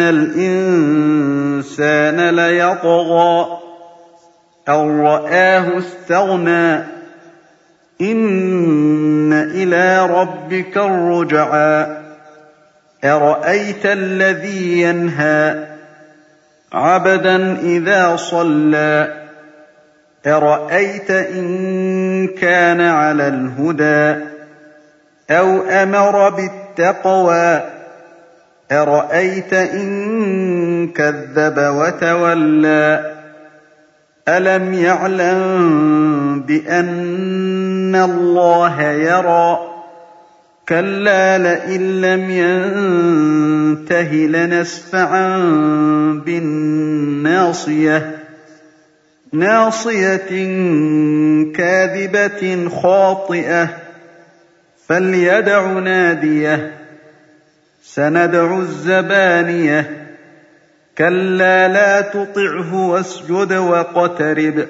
إن الإنسان ليطغى أن رآه استغنى إن إلى ربك الرجعى أرأيت الذي ينهى عبدا إذا صلى أرأيت إن كان على الهدى أَوْ أَمَرَ بِالتَّقْوَىٰ أَرَأَيْتَ إِن كَذَّبَ وَتَوَلَّىٰ؟ أَلَمْ يَعْلَم بِأَنَّ اللَّهَ يَرَىٰ؟ كَلَّا لَئِن لَّمْ يَنتَهِ لَنَسْفَعًا بِالنَّاصِيَةِ. نَاصِيَةٍ كَاذِبَةٍ خَاطِئَةٍ. فليدع ناديه. سندع الزبانية. كلا لا تطعه واسجد واقترب